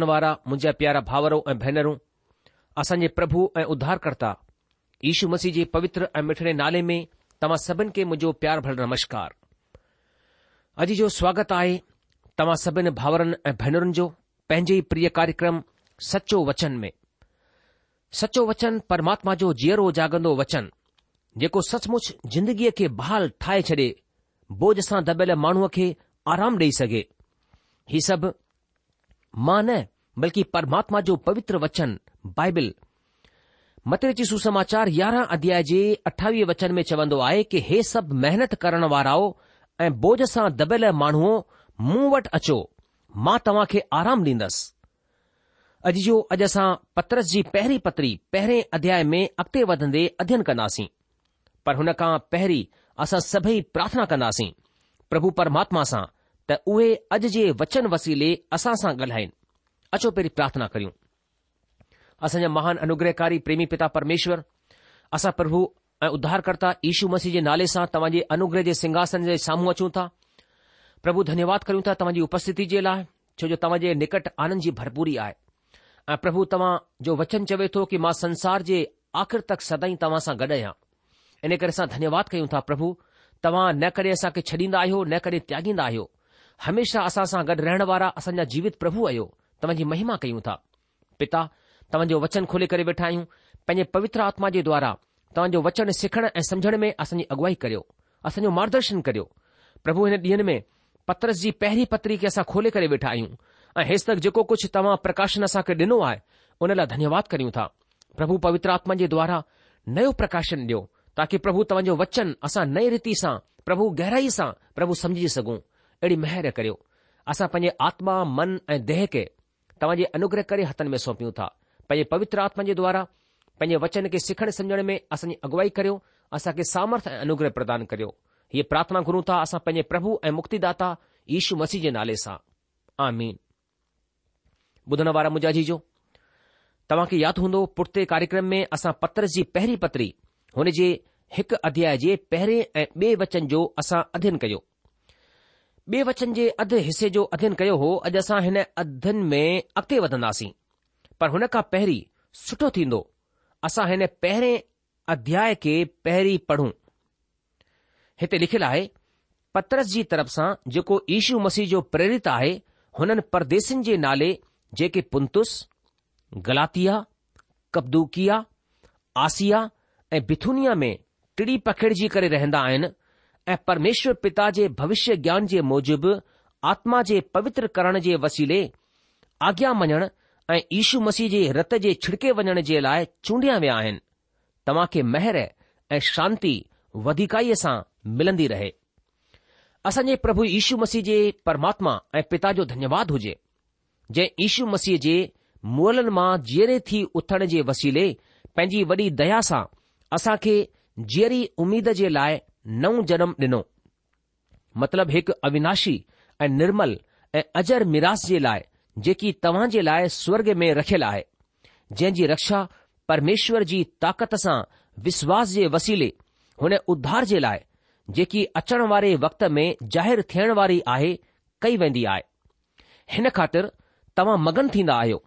मुंहिंजा प्यारा भाउरो ऐं भेनरूं असांजे प्रभु ऐं उद्धारकर््ता ईशू मसीह जे पवित्र ऐं मिठड़े नाले में तव्हां सभिनि खे मुंहिंजो प्यार भर नमस्कार अॼु जो स्वागत आहे तव्हां सभिनि भाउरनि ऐं भेनरुनि जो पंहिंजे ई प्रिय कार्यक्रम सचो वचन में सचो वचन परमात्मा जो जीअरो जागंदो वचन जेको सचमुच ज़िंदगीअ खे बहाल ठाहे छॾे बोझ सां दॿियल माण्हूअ खे आराम ॾेई सघे मां न बल्कि परमात्मा जो पवित्र वचन बाइबिल मते सुसमाचार यारहं अध्याय जे अठावीह वचन में चवंदो आहे कि हे सभु महिनत करण वाराओ ऐं बोझ सां दबियल माण्हूअ मूं वटि अचो मां तव्हां खे आराम ॾींदसि अॼु जो अॼु असां पत्रस जी पहिरीं पत्री पहिरें अध्याय में अॻिते वधंदे अध्ययन कंदासीं पर हुन खां पहिरीं असां सभई प्रार्थना कंदासीं प्रभु परमात्मा सां उहे अॼु जे वचन वसीले असां सां ॻाल्हाइनि अचो पहिरीं प्रार्थना करियूं असांजा महान अनुग्रहकारी प्रेमी पिता परमेश्वर असां प्रभु ऐं उद्धारकर्ता ईशू मसीह जे नाले सां तव्हांजे अनुग्रह जे सिंघासन जे साम्हूं अचूं था प्रभु धन्यवाद करियूं था तव्हांजी उपस्थिति जे लाइ छो जो तव्हां जे निकट आनंद जी भरपूरी आहे ऐं प्रभु तव्हां जो वचन चवे थो कि मां संसार जे आखिर तक सदाई तव्हां सां गॾु आहियां इन करे असां धन्यवाद कयूं था प्रभु तव्हां न कॾहिं असांखे छॾींदा आहियो न कॾहिं त्यागींदा आहियो हमेशा असां सां गॾु रहण वारा असांजा जीवित प्रभु आहियो तव्हांजी महिमा कयूं था पिता तव्हांजो वचन खोले करे वेठा आहियूं पंहिंजे पवित्र आत्मा जे द्वारा तव्हांजो वचन सिखण ऐं समुझण में असांजी अगुवाई करियो असांजो मार्गदर्शन करियो प्रभु हिन ॾींहनि में पत्रस जी पहिरीं पत्री खे असां खोले करे वेठा आहियूं ऐं हेसि तक जेको कुझु तव्हां प्रकाशन असांखे ॾिनो आहे उन लाइ धन्यवाद करियूं था प्रभु पवित्र आत्मा जे द्वारा प्रकाशन ॾियो ताकी प्रभु तव्हांजो वचन असां नई रीति सां प्रभु गहराई सां प्रभु सघूं अहिड़ी महिर करियो असां पंहिंजे आत्मा मन ऐं देह खे तव्हां जे अनुग्रह करे हथनि में सौंपियूं था पंहिंजे पवित्र आत्मा जे द्वारा पंहिंजे वचन खे सिखण समझण में असांजी अॻुवाई करियो असांखे सामर्थ ऐं अनुग्रह प्रदान करियो हे प्रार्थना करूं था असां पंहिंजे प्रभु ऐं मुक्तिदा यशु मसीह जे नाले सां आजाजी जो तव्हांखे यादि हूंदो पुर्ते कार्यक्रम में असां पत्र जी पहिरीं पत्री हुन जे हिकु अध्याय जे पहिरें ऐं बे वचन जो असां अध्यन करियो ॿे वचन जे अधु हिसे जो अध्यन कयो हो अॼु असां हिन अधन में अॻिते वधंदासीं पर हुन खां पहिरीं सुठो थींदो असां हिन पहिरें अध्याय खे पहिरीं पढ़ूं हिते लिखियलु आहे पत्रस जी तरफ़ सां जेको ईशू मसीह जो प्रेरित आहे हुननि परदेसनि जे नाले जेके पुंतुस गलातिया कब्दुकिया आसिया ऐं बिथुनिया में टिड़ी पखिड़िजी करे रहंदा आहिनि ऐं परमेश्वर पिता जे भविष्य ज्ञान जे मूजिबि आत्मा जे पवित्र करण जे वसीले आज्ञा मञण ऐं यशू मसीह जे रत जे छिड़के वञण जे लाइ चूंडिया विया आहिनि तव्हां खे महिर ऐं शांती वधिकाईअ सां मिलंदी रहे असांजे प्रभु यीशू मसीह जे परमात्मा ऐं पिता जो धन्यवाद हुजे जंहिं यशु मसीह जे मुअलनि मां जीअरे थी उथण जे वसीले पंहिंजी वॾी दया सां असां खे जीअ उमीद जे लाइ नओ जनम ॾिनो मतिलब हिकु अविनाशी ऐं निर्मल ऐं अजर मिरास जे लाइ जेकी तव्हां जे लाइ स्वर्ग में रखियलु आहे जंहिं जी रक्षा परमेश्वर जी ताक़त सां विश्वास जे वसीले हुन उद्धार जे लाइ जेकी अचण वारे वक़्त में ज़ाहिरु थियण वारी आहे कई वेंदी आहे हिन ख़ातिर तव्हां मगन थींदा आहियो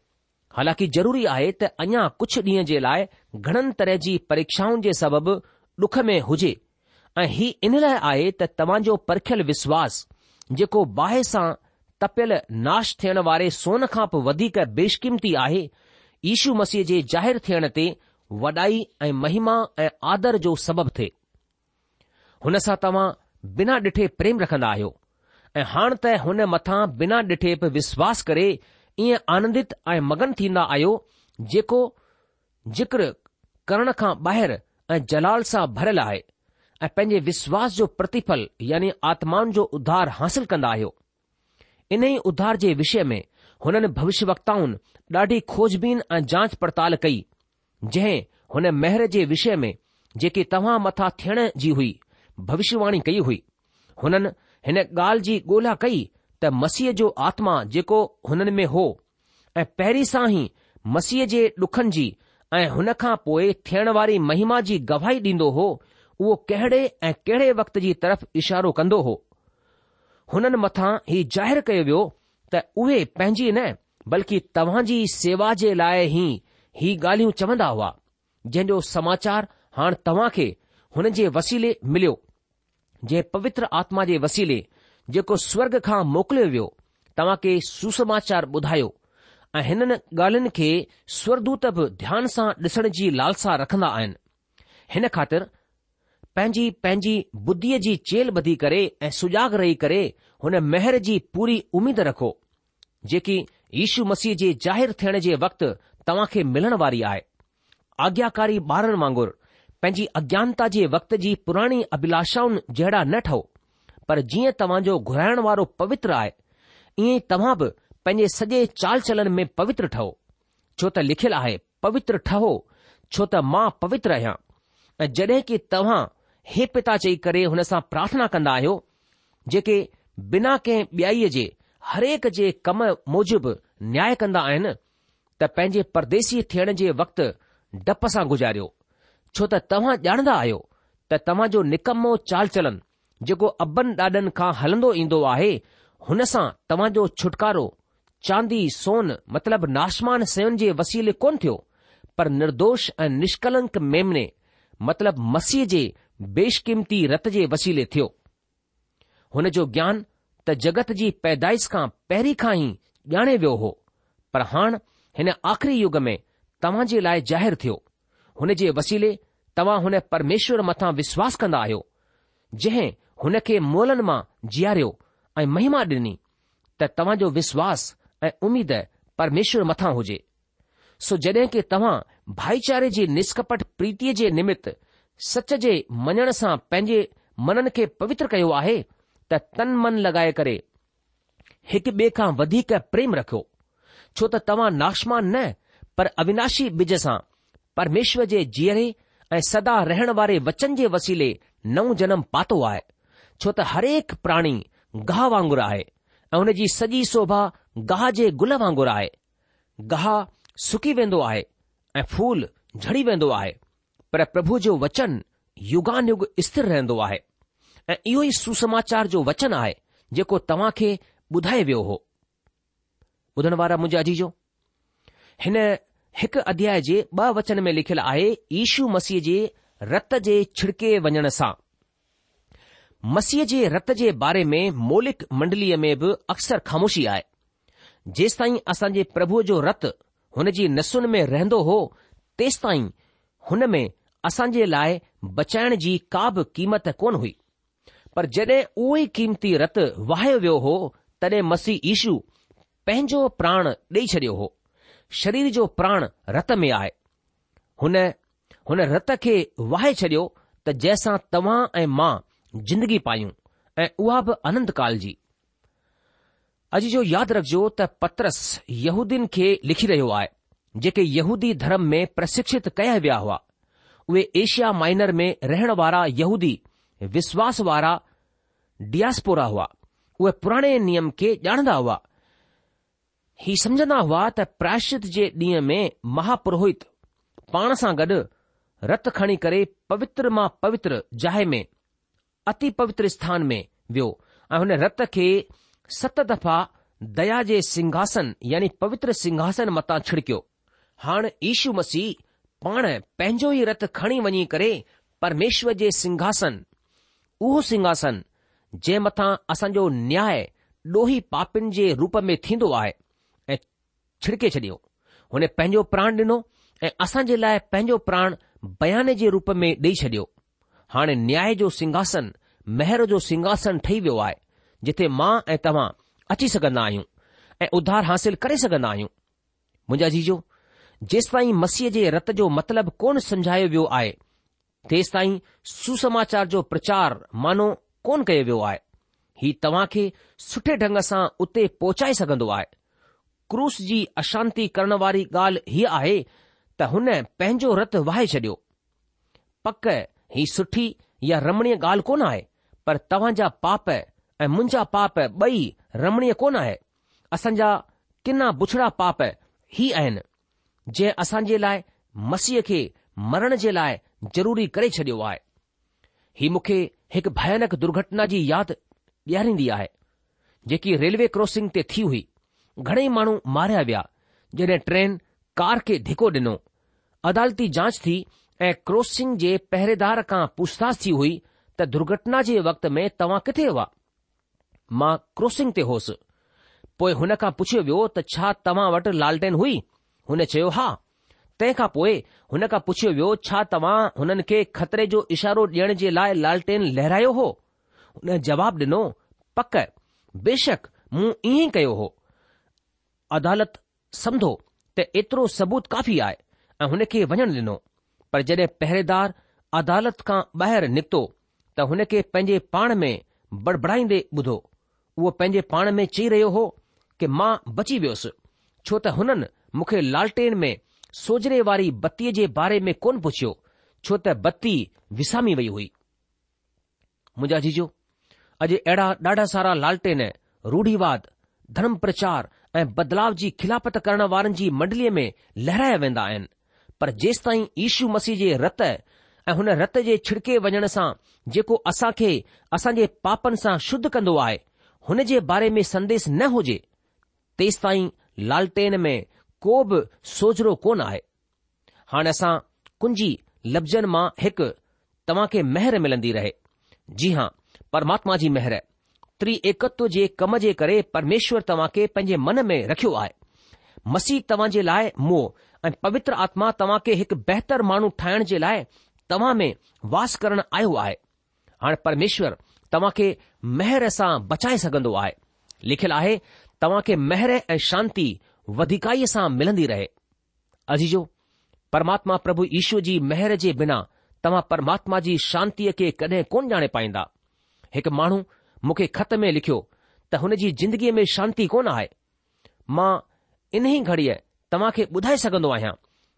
हालांकि ज़रूरी आहे त अञा कुझु ॾींहं जे लाइ घणनि तरह जी परीक्षाउनि जे सबबि डुख में हुजे ऐं ही इन लाइ आहे त तव्हां जो परखियलु विश्वास जेको बाहि सां तपियल नाश थियण वारे सोन खां पोइ वधीक बेशकीमती आहे ईशू मसीह जे ज़ाहिरु थियण ते वॾाई ऐं महिमा ऐं आदर जो सबबु थिए हुन सां तव्हां बिना ॾिठे प्रेम रखंदा आहियो ऐं हाणे त हुन मथां बिना ॾिठे बि विश्वास करे ईअं आनंदित ऐं मगन थींदा आहियो जेको जिक्र करण खां ॿाहिरि ऐं जलाल सां भरियलु आहे ऐं पंहिंजे विश्वास जो प्रतिफल यानी आत्माउनि जो उधार हासिल कंदा आहियो इन ई उधार जे विषय में हुननि भविष्य वक्ताउनि ॾाढी खोजबीन ऐं जांच पड़ताल कई जंहिं हुन मेहर जे विषय में जेकी तव्हां मथां थियण जी हुई भविष्यवाणी कई हुई हुननि हिन ॻाल्हि जी ॻोल्हा कई त मसीह जो आत्मा जेको हुननि में हो ऐं पहिरीं सां ई मसीह जे डुखनि जी ऐं हुन खां पोइ थियण वारी महिमा जी गवाही ॾींदो हो उहो कहिड़े ऐं कहिड़े वक़्त जी तरफ़ इशारो कंदो हो हुननि मथां ही ज़ाहिरु कयो वियो त उहे पंहिंजी न बल्कि तव्हां जी सेवा जे लाइ ई ही ॻाल्हियूं चवंदा हुआ जंहिंजो समाचार हाणे तव्हां खे हुन जे वसीले मिलियो जे पवित्र आत्मा जे वसीले जेको स्वर्ग खां मोकिलियो वियो तव्हां खे सुसमाचार ॿुधायो ऐं हिननि ॻाल्हियुनि खे स्वरदूत बि ध्यान सां ॾिसण जी लालसा रखंदा आहिनि हिन ख़ातिर पंहिंजी पंहिंजी बुद्धीअ जी चेल ॿधी करे ऐं सुजाॻ रही करे हुन मेहर जी पूरी उमीद रखो जेकी यीशू मसीह जे ज़ाहिर थियण जे वक़्तु तव्हां खे मिलण वारी आहे आज्ञाकारी ॿारनि वांगुरु पंहिंजी अज्ञानता जे वक़्त जी पुराणी अभिलाषाउनि जहिड़ा न ठहो पर जीअं तव्हांजो घुराइण वारो पवित्र आहे ईअं तव्हां बि पंहिंजे सॼे चाल चलन में पवित्र ठहो छो त लिखियलु आहे पवित्र ठहो छो त मां पवित्र आहियां ऐं जॾहिं कि तव्हां हे पिता चई करे हुन सां प्रार्थना कन्दा आहियो जेके बिना कंहिं ॿियाई जे हरेक जे कम मूजिबि न्याय कंदा आहिनि त पंहिंजे परदेसी थियण जे वक़्तु डप सां गुजारियो छो त तव्हां ॼाणंदा आहियो त तव्हां जो निकम्मो चाल चलन जेको अॿनि ॾाॾनि खां हलंदो ईंदो आहे हुन सां छुटकारो चांदी सोन मतिलब नाशमान सयुनि जे वसीले कोन थियो पर निर्दोष ऐं निष्कलंक मेमने मतिलब मसीह जे बेशकीमती रत जे वसीले थियो हुन जो ज्ञान त जगत जी पैदाइश खां पहिरीं खां ई ॼाणे वियो हो पर हाणे हिन आख़िरी युग में तव्हां जे लाइ ज़ाहिरु थियो हुन जे वसीले तव्हां हुन परमेश्वर मथां विश्वास कंदा आहियो जंहिं हुन खे मोलनि मां जीआरियो ऐं महिमा ॾिनी त तव्हांजो विश्वासु उमीद परमेश्वर मथां हुजे सो जॾहिं की तव्हां भाईचारे जी निष्कपट प्रीतीअ जे निमित सच जे मञण सां पंहिंजे मननि खे पवित्र कयो आहे त तन मन लॻाए करे हिकु ॿिए खां वधीक प्रेम रखियो छो त तव्हां नाशमान न पर अविनाशी बिज सां परमेश्वर जे जीअरे ऐं सदा रहण वारे वचन जे वसीले नओ जनम पातो आहे छो त हरेक प्राणी गाह वांगुरु आहे ऐं हुन जी सॼी शोभा गाह जे गुल वांगुरु आहे गाह सुकी वेंदो आहे ऐं फूल झड़ी वेंदो आहे पर प्रभु जो वचन युगानयुग स्थिर रहंदो आहे ऐं इहो ई सुसमाचार जो वचन आहे जेको तव्हां खे ॿुधाए वियो हो ॿुधण वारा मुंहिंजाजी जो हिन हिक अध्याय जे ॿ वचन में लिखियलु आहे ईशू मसीह जे रत जे छिड़िक वञण सां मसीह जे रत जे बारे में मोलिक मंडलीअ में बि अक्सर ख़ामोशी आहे जेसि ताईं असांजे प्रभुअ जो रतु हुन जी नसुनि में रहंदो हो तेसि ताईं हुन में असां जे लाइ बचाइण जी का बि क़ीमत कोन हुई पर जड॒हिं उहो ई क़ीमती रत वाहियो वियो हो तॾहिं पंहिंजो प्राण डेई छडि॒यो हो शरीर जो प्राण रत में आहे हुन रत खे वाहि छडि॒यो त जंहिंसां तव्हां ऐं मां जिंदगी पायूं ऐं उहा बि अनंतकाल जी अॼु जो यादि रखजो त पत्रस यहूदीन खे लिखी रहियो आहे जेके यहूदी धरम में प्रशिक्षित कया विया हुआ उहे एशिया माइनर में रहण वारा यहूदी विश्वास वारा डियासपोरा हुआ उहे पुराणे नियम खे ॼाणंदा हुआ ही समझंदा हुआ त प्रायशित जे ॾींहं में महापुरोहित पाण सां गॾु रत खणी करे पवित्र मां पवित्र जाइ में अति पवित्र स्थान में वियो ऐं हुन रत खे सत दफ़ा दया जे सिंहासन यानी पवित्र सिंहासन मथां छिड़कियो हाणे ईशू मसीह पाण पंहिंजो ई रथ खणी वञी करे परमेश्वर जे सिंहासन उहो सिंहासन जे मथां असांजो न्याय ॾोही पापिन जे रूप में थींदो आहे ऐं छिड़के छॾियो हुन पंहिंजो प्राण ॾिनो ऐं असां जे लाइ पंहिंजो प्राण बयान जे रूप में ॾेई छॾियो हाणे न्याय जो सिंघासन महर जो सिंघासन ठही वियो आहे जिथे मां ऐं तव्हां अची सघंदा आहियूं ऐं उधार हासिल करे सघंदा आहियूं मुंहिंजा जीजो जेसि ताईं मसीह जे रत जो मतिलबु कोन सम्झायो वियो आहे तेसि ताईं सुसमाचार जो प्रचार मानो कोन कयो वियो आहे ही तव्हां खे सुठे ढंग सां उते पहुचाए सघंदो आहे क्रूस जी अशांति करण वारी ॻाल्हि हीअ आहे त हुन पंहिंजो रत वाहे छडि॒यो पक ही सुठी या रमणीय ॻाल्हि कोन आहे पर तव्हां जा पाप અમંજા પાપ હે બઈ રમણી કોના હે અસંજા કીના બછડા પાપ હે હી એન જે અસંજે લાય મસીહ કે મરણ જે લાય જરૂરી કરે છડ્યો આય હી મુખે એક ભયાનક દુર્ઘટના જી યાદ યાર દીયા હે જેકી રેલવે ક્રોસિંગ તે થી હુઈ ઘણે માનું માર્યા વ્યા જડે ટ્રેન કાર કે ઢકો દનો અદાલતી જાનચ થી એ ક્રોસિંગ જે પહેરેદાર કા પૂછતાસ થી હુઈ ત દુર્ઘટના જે વખત મે તવા કિતે હોવા मां क्रॉसिंग ते होसि पोइ हुन खां पुछियो वियो त छा तव्हां वटि लालटेन हुई हुन चयो हा तंहिंखां पोइ हुन खां पुछियो वियो छा तव्हां हुननि खे खतरे जो इशारो ॾियण जे लाइ लालटेन लहिरायो हो हुन जवाबु ॾिनो पक बेशक मूं ईअं ई कयो हो अदालत समधो त एतिरो सबूत काफ़ी आहे ऐं हुन खे वञण ॾिनो पर जॾहिं पहिरेदार अदालत खां ॿाहिरि निकितो त हुन खे पंहिंजे पाण में बड़बड़ाईंदे ॿुधो उहो पंहिंजे पाण में चई रहियो हो कि मां बची वियोसि छो त हुननि मूंखे लालटेन में सोजरे वारी बत्तीअ जे बारे में कोन पुछियो छो त बत्ती विसामी वई हुई मुंहिंजा जीजो अॼु अहिड़ा ॾाढा सारा लालटेन रूढ़ीवाद धर्म प्रचार ऐं बदलाव जी खिलाफ़त करण वारनि जी मंडलीअ में लहराया वेंदा आहिनि पर जेस ताईं यीशू मसीह जे रत ऐं हुन रत जे छिड़के वञण सां जेको असां खे असांजे पापनि सां शुद्ध कंदो आहे हुन जे बारे में संदेश न हुजे तेसि ताईं लालटेन में को बि सोजरो कोन आहे हाणे असां कुंजी लफ़्ज़नि मां हिकु तव्हां खे महर मिलंदी रहे जी हां परमात्मा जी महर एकत्व जे कम जे करे परमेश्वर तव्हां खे पंहिंजे मन में रखियो आहे मसीह तव्हां जे लाइ मोह ऐं पवित्र आत्मा तव्हां खे हिकु बहितर माण्हू ठाहिण जे लाइ तव्हां में वास करणु आयो आहे हाणे परमेश्वर तव्हां खे मेहर सां बचाए सघंदो आहे लिखियलु आहे तव्हां खे मेहर ऐं शांती वधिकाईअ सां मिलंदी रहे अजीजो परमात्मा प्रभु ईश्वर जी महर जे बिना तव्हां परमात्मा जी शांतीअ खे कॾहिं कोन ॼाणे पाईंदा हिकु माण्हू मूंखे ख़त में लिखियो त हुन जी ज़िंदगीअ में शांती कोन आहे मां इन ई घड़ीअ तव्हां खे ॿुधाए सघंदो आहियां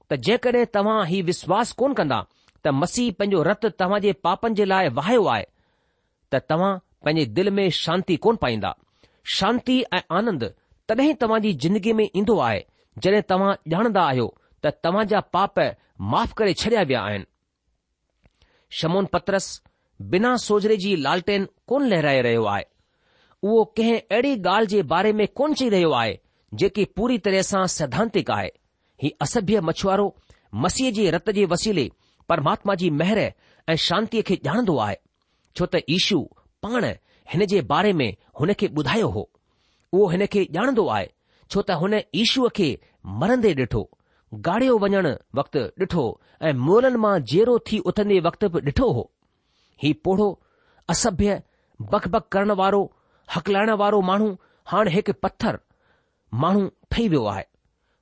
त जेकॾहिं तव्हां हीउ विश्वास कोन कंदा त मसीह पंहिंजो रतु जे पापनि जे लाइ वाहियो आहे त तव्हां पंहिंजे दिल में शांती कोन पाईंदा शांती ऐं आनंद तॾहिं तव्हां जी ज़िंदगीअ में ईंदो आहे जॾहिं तव्हां ॼाणंदा आहियो त तव्हां जा पाप माफ़ करे छॾिया विया आहिनि शमोन पत्रस बिना सोजरे जी लालटेन कोन लहराए रहियो आहे उहो कंहिं अहिड़ी ॻाल्हि जे बारे में कोन चई रहियो आहे जेकी पूरी तरह सां सैद्धांतिक आहे ही असभ्य मछुआरो मसीह जे रत जे वसीले परमात्मा जी महर ऐं शांतीअ खे ॼाणंदो आहे छो त ईशू पाण हिन जे बारे में हुन खे ॿुधायो हो उहो हिन खे ॼाणंदो आहे छो त हुन ईशूअ खे मरंदे ॾिठो गाड़ियो वञण वक़्तु ॾिठो ऐं मोलनि मां जेरो थी उथंदे वक़्तु बि ॾिठो हो ही पोढो असभ्य बक बक करण वारो हकलाइण वारो माण्हू हाणे हिकु पथर माण्हू ठही वियो आहे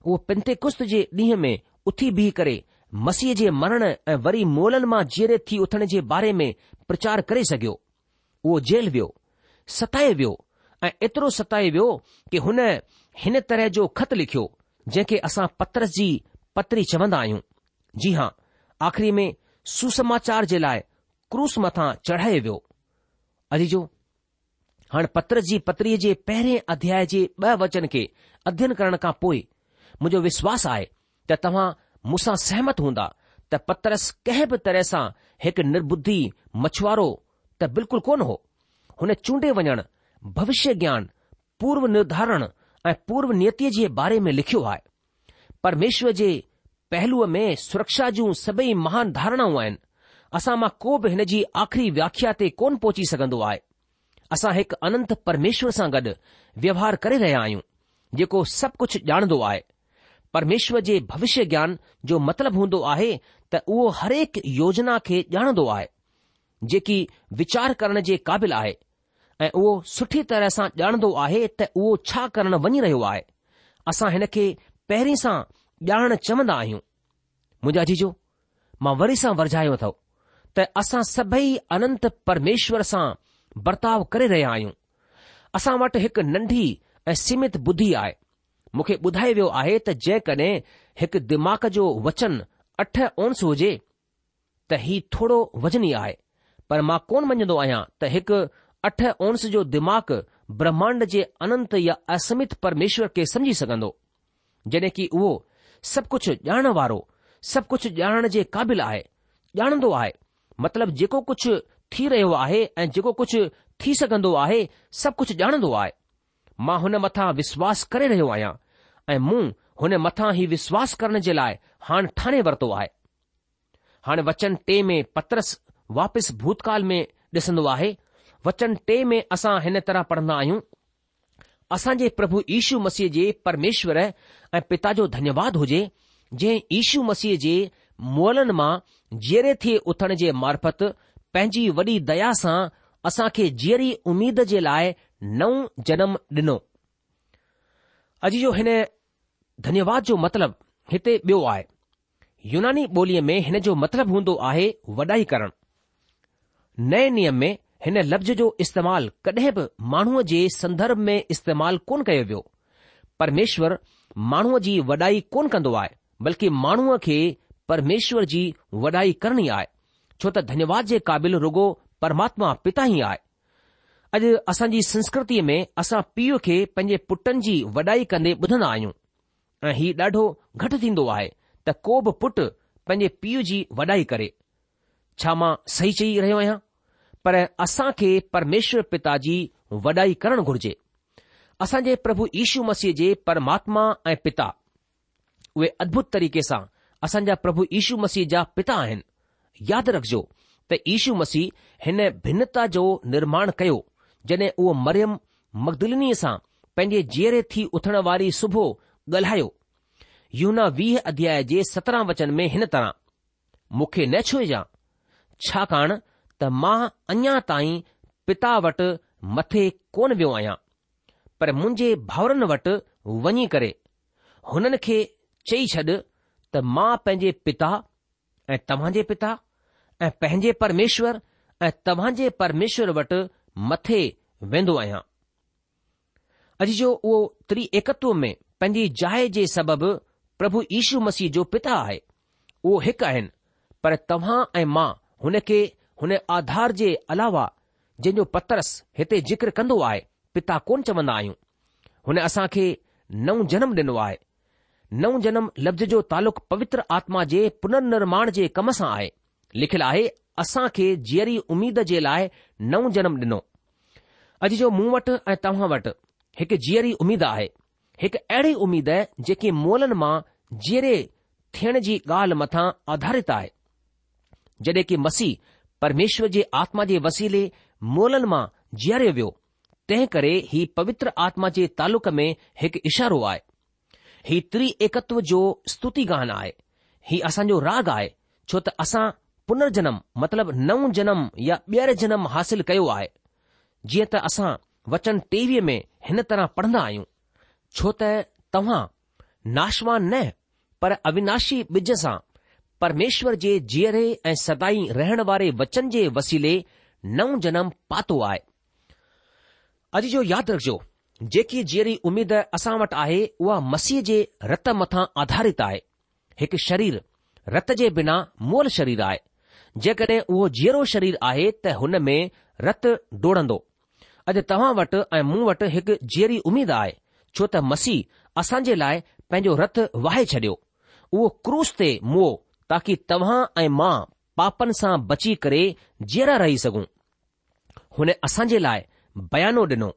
उहो पिंते कुश्त जे ॾींहं में उथी बीह करे मसीह जे मरण ऐं वरी मोलनि मां जेरे थी उथण जे बारे में प्रचार करे सघियो उहो जेल वियो सताए वियो ऐं एतिरो सताए वियो कि हुन हिन तरह जो ख़त लिखियो जंहिंखे असां पतरस जी पतरी चवंदा आहियूं जी हां आख़िरी में सुसमाचार जे लाइ क्रूस मथां चढ़ाए वियो अजी जो हाणे पतरस जी पत्रीअ जे पहिरें अध्याय जे ब॒ वचन खे अध्यन करण खां पोइ मुंहिंजो विश्वास आहे त तव्हां मुसां सहमत हूंदा त पतरस कंहिं बि तरह सां हिकु निर्बुद्धि मछुआरो त बिल्कुलु कोन हो हुन चूंडे वञणु भविष्य ज्ञान पूर्व निर्धारण ऐं पूर्व नियतिअ जे बारे में लिखियो आहे परमेश्वर जे पहलूअ में सुरक्षा जूं सभई महान धारणाऊं आहिनि असां मां को बि हिन जी आख़िरी व्याख्या ते कोन पहुची सघंदो आहे असां हिकु अनंत परमेश्वर सां गॾु व्यवहार करे रहिया आहियूं जेको सभु कुझु ॼाणंदो आहे परमेश्वर जे भविष्य ज्ञान जो मतिलबु हूंदो आहे त उहो हरेक योजना खे ॼाणंदो आहे जेकी वीचार करण जे क़ाबिल आहे ऐं उहो सुठी तरह सां ॼाणंदो आहे त उहो छा करणु वञी रहियो आहे असां हिन खे पहिरीं सां ॼाणण चवंदा आहियूं मुंहिंजा जीजो मां वरी सां वरझायो अथव त असां सभई अनंत परमेश्वर सां बर्ताव करे रहिया आहियूं असां वटि हिकु नंढी ऐं सीमित बुद्धी आहे मूंखे ॿुधाए वियो आहे त जेकॾहिं हिकु दिमाग़ जो वचन अठ अंस हुजे त हीउ थोरो वज़नी आहे पर मां कोन मञंदो आहियां त हिकु अठ अंस जो दिमाग़ ब्रह्मांड जे अनंत या असमित परमेश्वर खे समुझी सघंदो जड॒हिं कि उहो सभु कुझु ॼाणण वारो सभु कुझु ॼाणण जे क़ाबिल आहे ॼाणंदो आहे मतिलब जेको कुझु थी रहियो आहे ऐं जेको कुझु थी सघंदो आहे सभु कुझु ॼाणंदो आहे मां हुन मथां विश्वासु करे रहियो आहियां ऐं मूं हुन मथां ई विश्वासु करण जे लाइ हाणे ठाणे वरितो आहे हाणे वचन टे में पत्रस वापसि भूतकाल में ॾिसंदो आहे वचन टे में असां हिन तरह पढ़ंदा आहियूं असांजे प्रभु इशू मसीह जे परमेश्वर ऐं पिता जो धन्यवाद हुजे जंहिं ईशू मसीह जे मुअलन मां जीअरे थिए उथण जे मार्फत पंहिंजी वॾी दया सां असां खे जीअरी उमीद जे लाइ नओं जनम ॾिनो अॼु जो हिन धन्यवाद जो मतिलबु हिते ॿियो आहे यूनानी ॿोलीअ में हिन जो मतिलबु हूंदो आहे वॾाई करणु नए नियम में हिन लफ़्ज़ जो इस्तेमालु कॾहिं बि माण्हूअ जे संदर्भ में इस्तेमालु कोन कयो वियो परमेश्वर माण्हूअ जी वॾाई कोन कंदो आहे बल्कि माण्हूअ खे परमेश्वर जी वॾाई करणी आहे छो त धन्यवाद जे क़ाबिल रुगो परमात्मा पिता ई आहे अॼु असांजी संस्कृतीअ में असां पीउ खे पंहिंजे पुटनि जी वॾाई कंदे ॿुधंदा आहियूं ऐं हीउ ॾाढो घटि थींदो आहे त को बि पुटु पंहिंजे पीउ जी वॾाई करे छा मां सही चई रहियो आहियां पर असां खे परमेश्वर पिता जी वॾाई करणु घुर्जे असांजे प्रभु यीशू मसीह जे परमात्मा ऐं पिता उहे अद्भुत तरीक़े सां असांजा प्रभु यीशू मसीह जा पिता आहिनि यादि रखिजो त यीशू मसीह हिन भिन्नता जो निर्माण कयो जॾहिं उहो मरियम मक़दलिनीअ सां पंहिंजे जीअरे थी उथण वारी सुबुह ॻाल्हायो यूना वीह अध्याय जे सत्रहं वचन में हिन तरह मूंखे न छुइजां छाकाणि त मां अञा ताईं पिता वटि मथे कोन वियो आहियां पर मुंहिंजे भाउरनि वटि वञी करे हुननि खे चई छॾ त मां पंहिंजे पिता ऐं तव्हां जे पिता ऐं पंहिंजे परमेश्वर ऐं तव्हांजे परमेश्वर वटि मथे वेंदो आहियां अॼ जो उहो एकत्व में पंहिंजी जाइ जे सबबि प्रभु यीशू मसीह जो पिता आहे उहो हिकु आहिनि पर तव्हां ऐं मां हुन खे हुन आधार जे अलावा जंहिंजो पतरस हिते जिक्र कंदो आहे पिता कोन चवंदा आहियूं हुन असां खे नओ जनम ॾिनो आहे नओ जनम लफ़्ज़ जो तालुक़ पवित्र आत्मा जे पुनर्निर्माण जे कम सां आहे लिखियलु आहे असां खे जीअरी उमेद जे लाइ नओ जनम ॾिनो अॼु जो मूं वटि ऐं तव्हां वटि हिकु जीअरी उमेदु आहे हिकु अहिड़ी उमीद जेकी मोलन मां जीअरे थियण जी ॻाल्हि मथां आधारित आहे जॾहिं की मसीह परमेश्वर जे आत्मा जे वसीले मोलन मां जीअरियो वियो तंहिं करे ही पवित्र आत्मा जे तालुक में हिकु इशारो आहे ही त्रि एकत्व जो स्तुति गान आहे ही असांजो राग आहे छो त असां पुनर्जनम मतिलब नओं जनम या ॿीहर जनम हासिल कयो आहे जीअं त असां वचन टेवीह में हिन तरह पढ़ंदा आहियूं छो त तव्हां नाशवान न पर अविनाशी ॿिज सां परमेश्वर जे जीअरे ऐं सदाई रहण वारे वचन जे वसीले नओं जनम पातो आहे अॼु जो यादि रखिजो जेकी जीअं उमेद असां वटि आहे उहा मसीह जे रत मथां आधारित आहे हिकु शरीर रत जे बिना मोल शरीर आहे जेकॾहिं उहो जीअरो शरीर आहे त हुन में रत डोड़ंदो अॼु तव्हां वटि ऐं मूं वटि हिकु जीअं उमेद आहे छो त मसीह असां जे लाइ पंहिंजो रथ वाहे छॾियो उहो क्रूस ते मुओ ताकी तव्हां ऐं मां पापनि सां बची करे जीअरा रही सघूं हुन असां जे लाइ बयानो डि॒नो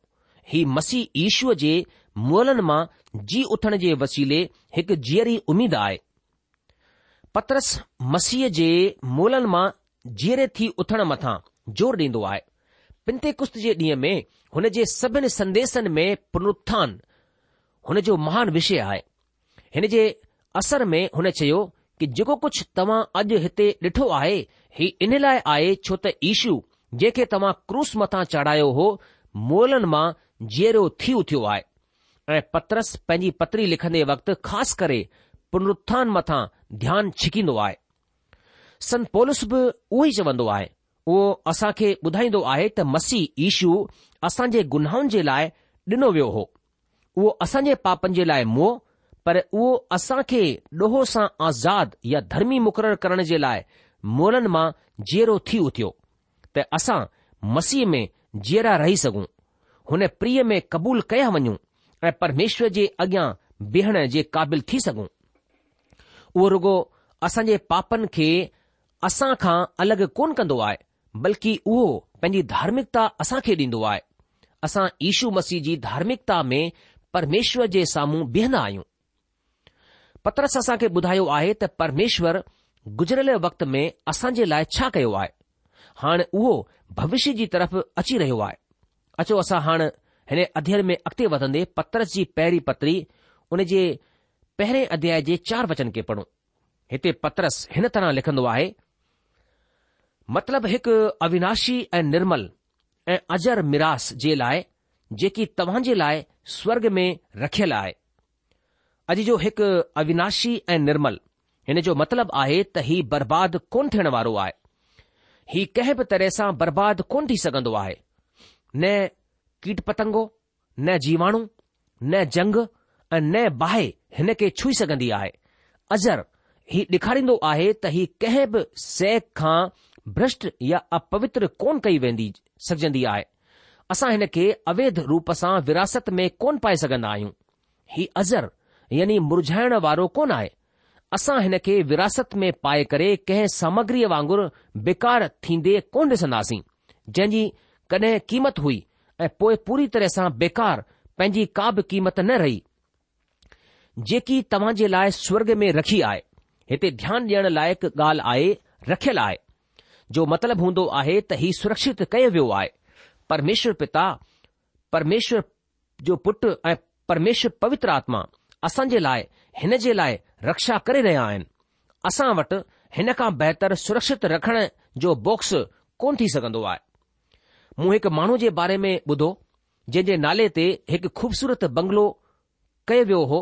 ही मसीह ईशूअ जे मुअलनि मां जी उथण जे वसीले हिकु जीअरी उमीद आहे पतरस मसीह जे मुअलनि मां जीअरे थी उथण मथां ज़ोर ॾींदो आहे पिंते कुस्त जे ॾींहं में हुन जे सभिनी संदेसनि में पुनरुत्थान हुन जो महान विषय आहे हिन जे असर में हुन चयो कि जेको कुझु तव्हां अॼु हिते ॾिठो आहे ही इन लाइ आहे छो त ईशू जंहिंखे तव्हां क्रूस मथां चाढ़ायो हो मोलनि मां जीअरो थी उथियो आहे ऐं पत्रस पंहिंजी पतिरी लिखंदे वक़्तु ख़ासि करे पुनरुत्थान मथां ध्यानु छिकींदो आहे संत पोलस बि उहो ई चवंदो आहे उहो असां खे ॿुधाईंदो आहे त मसीह ईशू असां जे गुनाहनि जे लाइ ॾिनो वियो हो उहो असांजे पापनि जे लाइ मुओ पर उहो असां खे ॾोहो सां आज़ाद या धर्मी मुक़ररु करण जे लाइ मोरनि मां जीअरो थी उथियो त असां मसीह में जीअरा रही सघूं हुन प्रिय में क़बूल कया वञूं ऐं परमेश्वर जे अॻियां बीहण जे क़ाबिल थी सघूं उहो रुगो असांजे पापनि खे असां खां अलॻि कोन कंदो आहे बल्कि उहो पंहिंजी धार्मिकता असां खे ॾींदो आहे असां ईशू मसीह जी धार्मिकता में પરમેશ્વર જે સામું બેના આયુ પત્રસસા કે બુધાયો આહે ત પરમેશ્વર गुજરલે વખત મે અસાજે લાય છા કયો આ હણ ઓ ભવિષ્ય જી તરફ અચી રહેયો આ અછો અસા હણ હે અધીર મે અકતે વતંદે પત્રસજી પેરી પતરી ઉને જે પહેરે અધાયજે 4 વચન કે પડો હતે પત્રસ હન તરા લખંદો આહે મતલબ એક અવિનાશી એ નિર્મલ એ અજર મિરાસ જે લાય जेकी तव्हांजे लाइ स्वर्ग में रखियलु आहे अॼु जो हिकु अविनाशी ऐं निर्मल हिन जो मतिलबु आहे त ही बर्बादु कोन थियण वारो आहे ही कंहिं बि तरह सां बर्बादु कोन थी सघंदो आहे न कीट पतंगो न जीवाणु न जंग ऐं न बाहि हिन खे छुई सघंदी आहे अज़र हीउ ॾेखारींदो आहे त हीउ कंहिं बि सहक खां भ्रष्ट या अपवित्र कोन कई वेंदी सघजंदी आहे असां हिन खे अवैध रूप सां विरासत में कोन पाए सघंदा आहियूं हीउ अज़र यानी मुरझाइण वारो कोन आहे असां हिन खे विरासत में पाए करे कंहिं सामग्रीअ वांगुरु बेकार थींदे कोन ॾिसन्दासीं जंहिंजी कॾहिं क़ीमत हुई ऐं पोइ पूरी तरह सां बेकार पंहिंजी का बि क़ीमत न रही जेकी तव्हां जे लाइ स्वर्ग में रखी आहे हिते ध्यानु ॾियण लाइक़ु ॻाल्हि आहे रखियलु आहे जो मतिलबु हूंदो आहे त हीउ सुरक्षित कयो वियो आहे પરમેશ્વર પિતા પરમેશ્વર જો પુટ એ પરમેશ્વર પવિત્રાત્મા અસંજે લાય હનજે લાય રક્ષા કરે રહે આયં અસાવટ હનકા બેહતર સુરક્ષિત રખણ જો બોક્સ કોન થી સકંદો આય મો એક માણો જે બારે મે બધો જે જે નાલેતે એક ખુબસુરત બંગલો કયવયો હો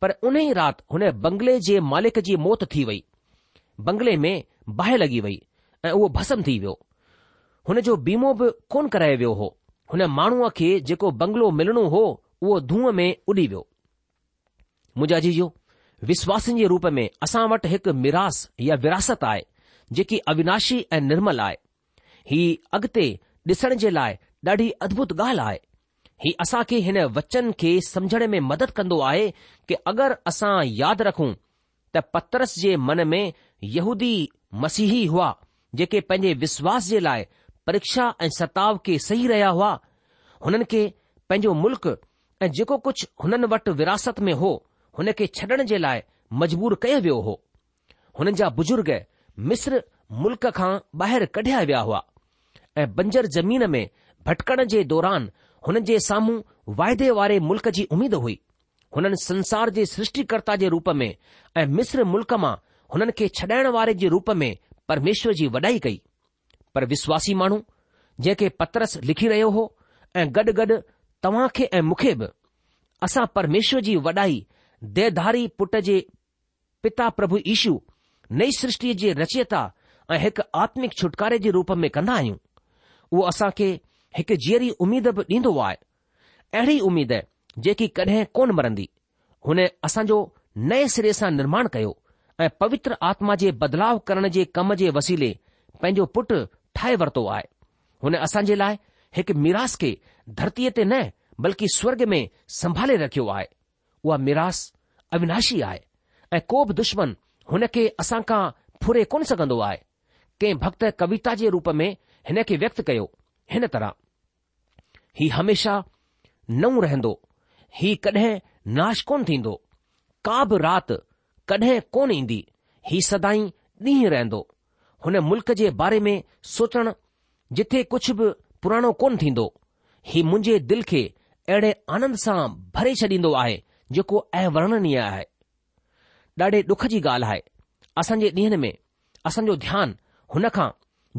પર ઉને રાત ઉને બંગલે જે માલિકજી મોત થી વઈ બંગલે મે બાહે લગી વઈ એ વો ભસમ થી વયો हुन जो बीमो बि कोन करायो वियो हो हुन माण्हूअ खे जेको बंगलो मिलणो हो उहो धूंह में उॾी वियो मुंहिंजा जी जो विश्वासनि जे रूप में असां वटि हिकु मिरास या विरासत आहे जेकी अविनाशी ऐं निर्मल आहे ही अॻिते ॾिसण जे लाइ ॾाढी अद्भुत ॻाल्हि आहे ही असां खे हिन वचन खे समझण में मदद कंदो आहे कि अगरि असां यादि रखूं त पतरस जे मन में यहूदी मसीही हुआ जेके पंहिंजे विश्वास जे लाइ परीक्षा ऐं सताव के सही रहिया हुआ हुननि खे पंहिंजो मुल्क़ ऐं जेको कुझु हुननि वटि विरासत में हो हुन खे छॾण जे लाइ मजबूर कयो वियो हो हुननि जा बुजुर्ग मिस्र मुल्क़ खां ॿाहिरि कढिया विया हुआ ऐं बंजर ज़मीन में भटकण जे दौरान हुननि जे साम्हूं वाइदे वारे मुल्क़ जी उमेद हुई हुननि संसार जे सृष्टिकर्ता जे रूप में ऐं मिस्र मुल्क़ मां हुननि खे छॾाइण वारे जे रूप में परमेश्वर जी वॾाई कई पर विश्वासी माण्हू जेके पत्रस लिखी रहियो हो ऐं गॾु गॾु तव्हां खे ऐं मूंखे बि असां परमेश्वर जी वॾाई देधारी पुट जे पिता प्रभु ईशू नई सृष्टि जी रचयता ऐं हिकु आत्मिक छुटकारे जे रूप में कंदा आहियूं उहो असां खे हिकु जीअरी उमीद बि ॾींदो आहे अहिड़ी उमीद जेकी कॾहिं कोन मरंदी हुन असांजो नए सिरे सां निर्माण कयो ऐं पवित्र आत्मा जे बदलाव करण जे कम जे वसीले पंहिंजो पुटु ठाहे वरितो आहे हुन असांजे लाइ हिकु मिरास खे धरतीअ ते न बल्कि स्वर्ग में संभाले रखियो आहे उहा मिरास अविनाशी आहे ऐं को बि दुश्मन हुनखे असां खां फुरे कोन सघंदो आहे कंहिं भक्त कविता जे रूप में हिन खे व्यक्त कयो हिन तरह ही हमेशा नओं रहंदो ही कॾहिं नाश कोन थींदो का बि राति कॾहिं कोन ईंदी ही सदाई ॾींहुं रहंदो हुन मुल्क़ जे बारे में सोचण जिथे कुझु बि पुराणो कोन थींदो ही मुंहिंजे दिल खे अहिड़े आनंद सां भरे छॾींदो आहे जेको ऐं वर्णनीय आहे ॾाढे डुख जी ॻाल्हि आहे असांजे ॾींहनि में असांजो ध्यानु हुन खां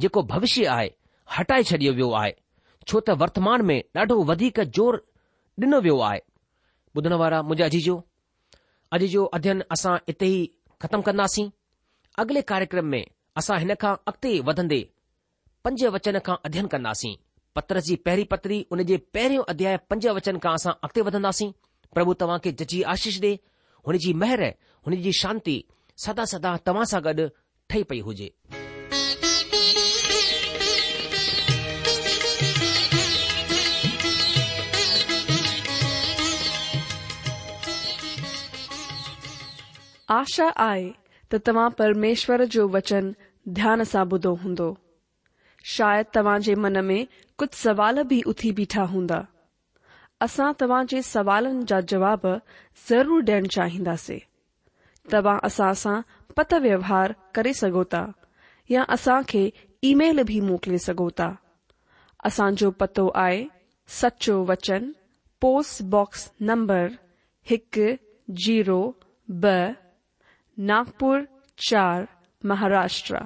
जेको भविष्य आहे हटाए छॾियो वियो आहे छो त वर्तमान में ॾाढो वधीक ज़ोर ॾिनो वियो आहे ॿुधण वारा मुंहिंजा अॼ अॼु जो अध्ययन असां इते ई ख़तमु कंदासीं अॻिले कार्यक्रम में असां हिन खां अॻिते वधंदे पंज वचन खां अध्यन कंदासीं पत्र जी पहिरीं पत्री हुन जे पहिरियों अध्याय पंज वचन खां असां अॻिते वधंदासीं प्रभु तव्हांखे जजी आशीष ॾे हुनजी मेहर हुनजी शांती सदा सदा तव्हां सां गॾु ठही पई हुजे आशा आहे त तव्हां परमेश्वर जो वचन ध्यान से बुधो हों शायद तव्हां मन में कुछ सवाल भी उथी बीठा हूंदा असा तवाजे सवालन जा जवाब ज़रूर डेण चाहिंदे तवा असा सा पत व्यवहार करे सघो या असा खे ईमेल बि मोकिले पतो आए सचो वचन पोस्टबॉक्स नंबर एक जीरो ब नागपुर चार महाराष्ट्र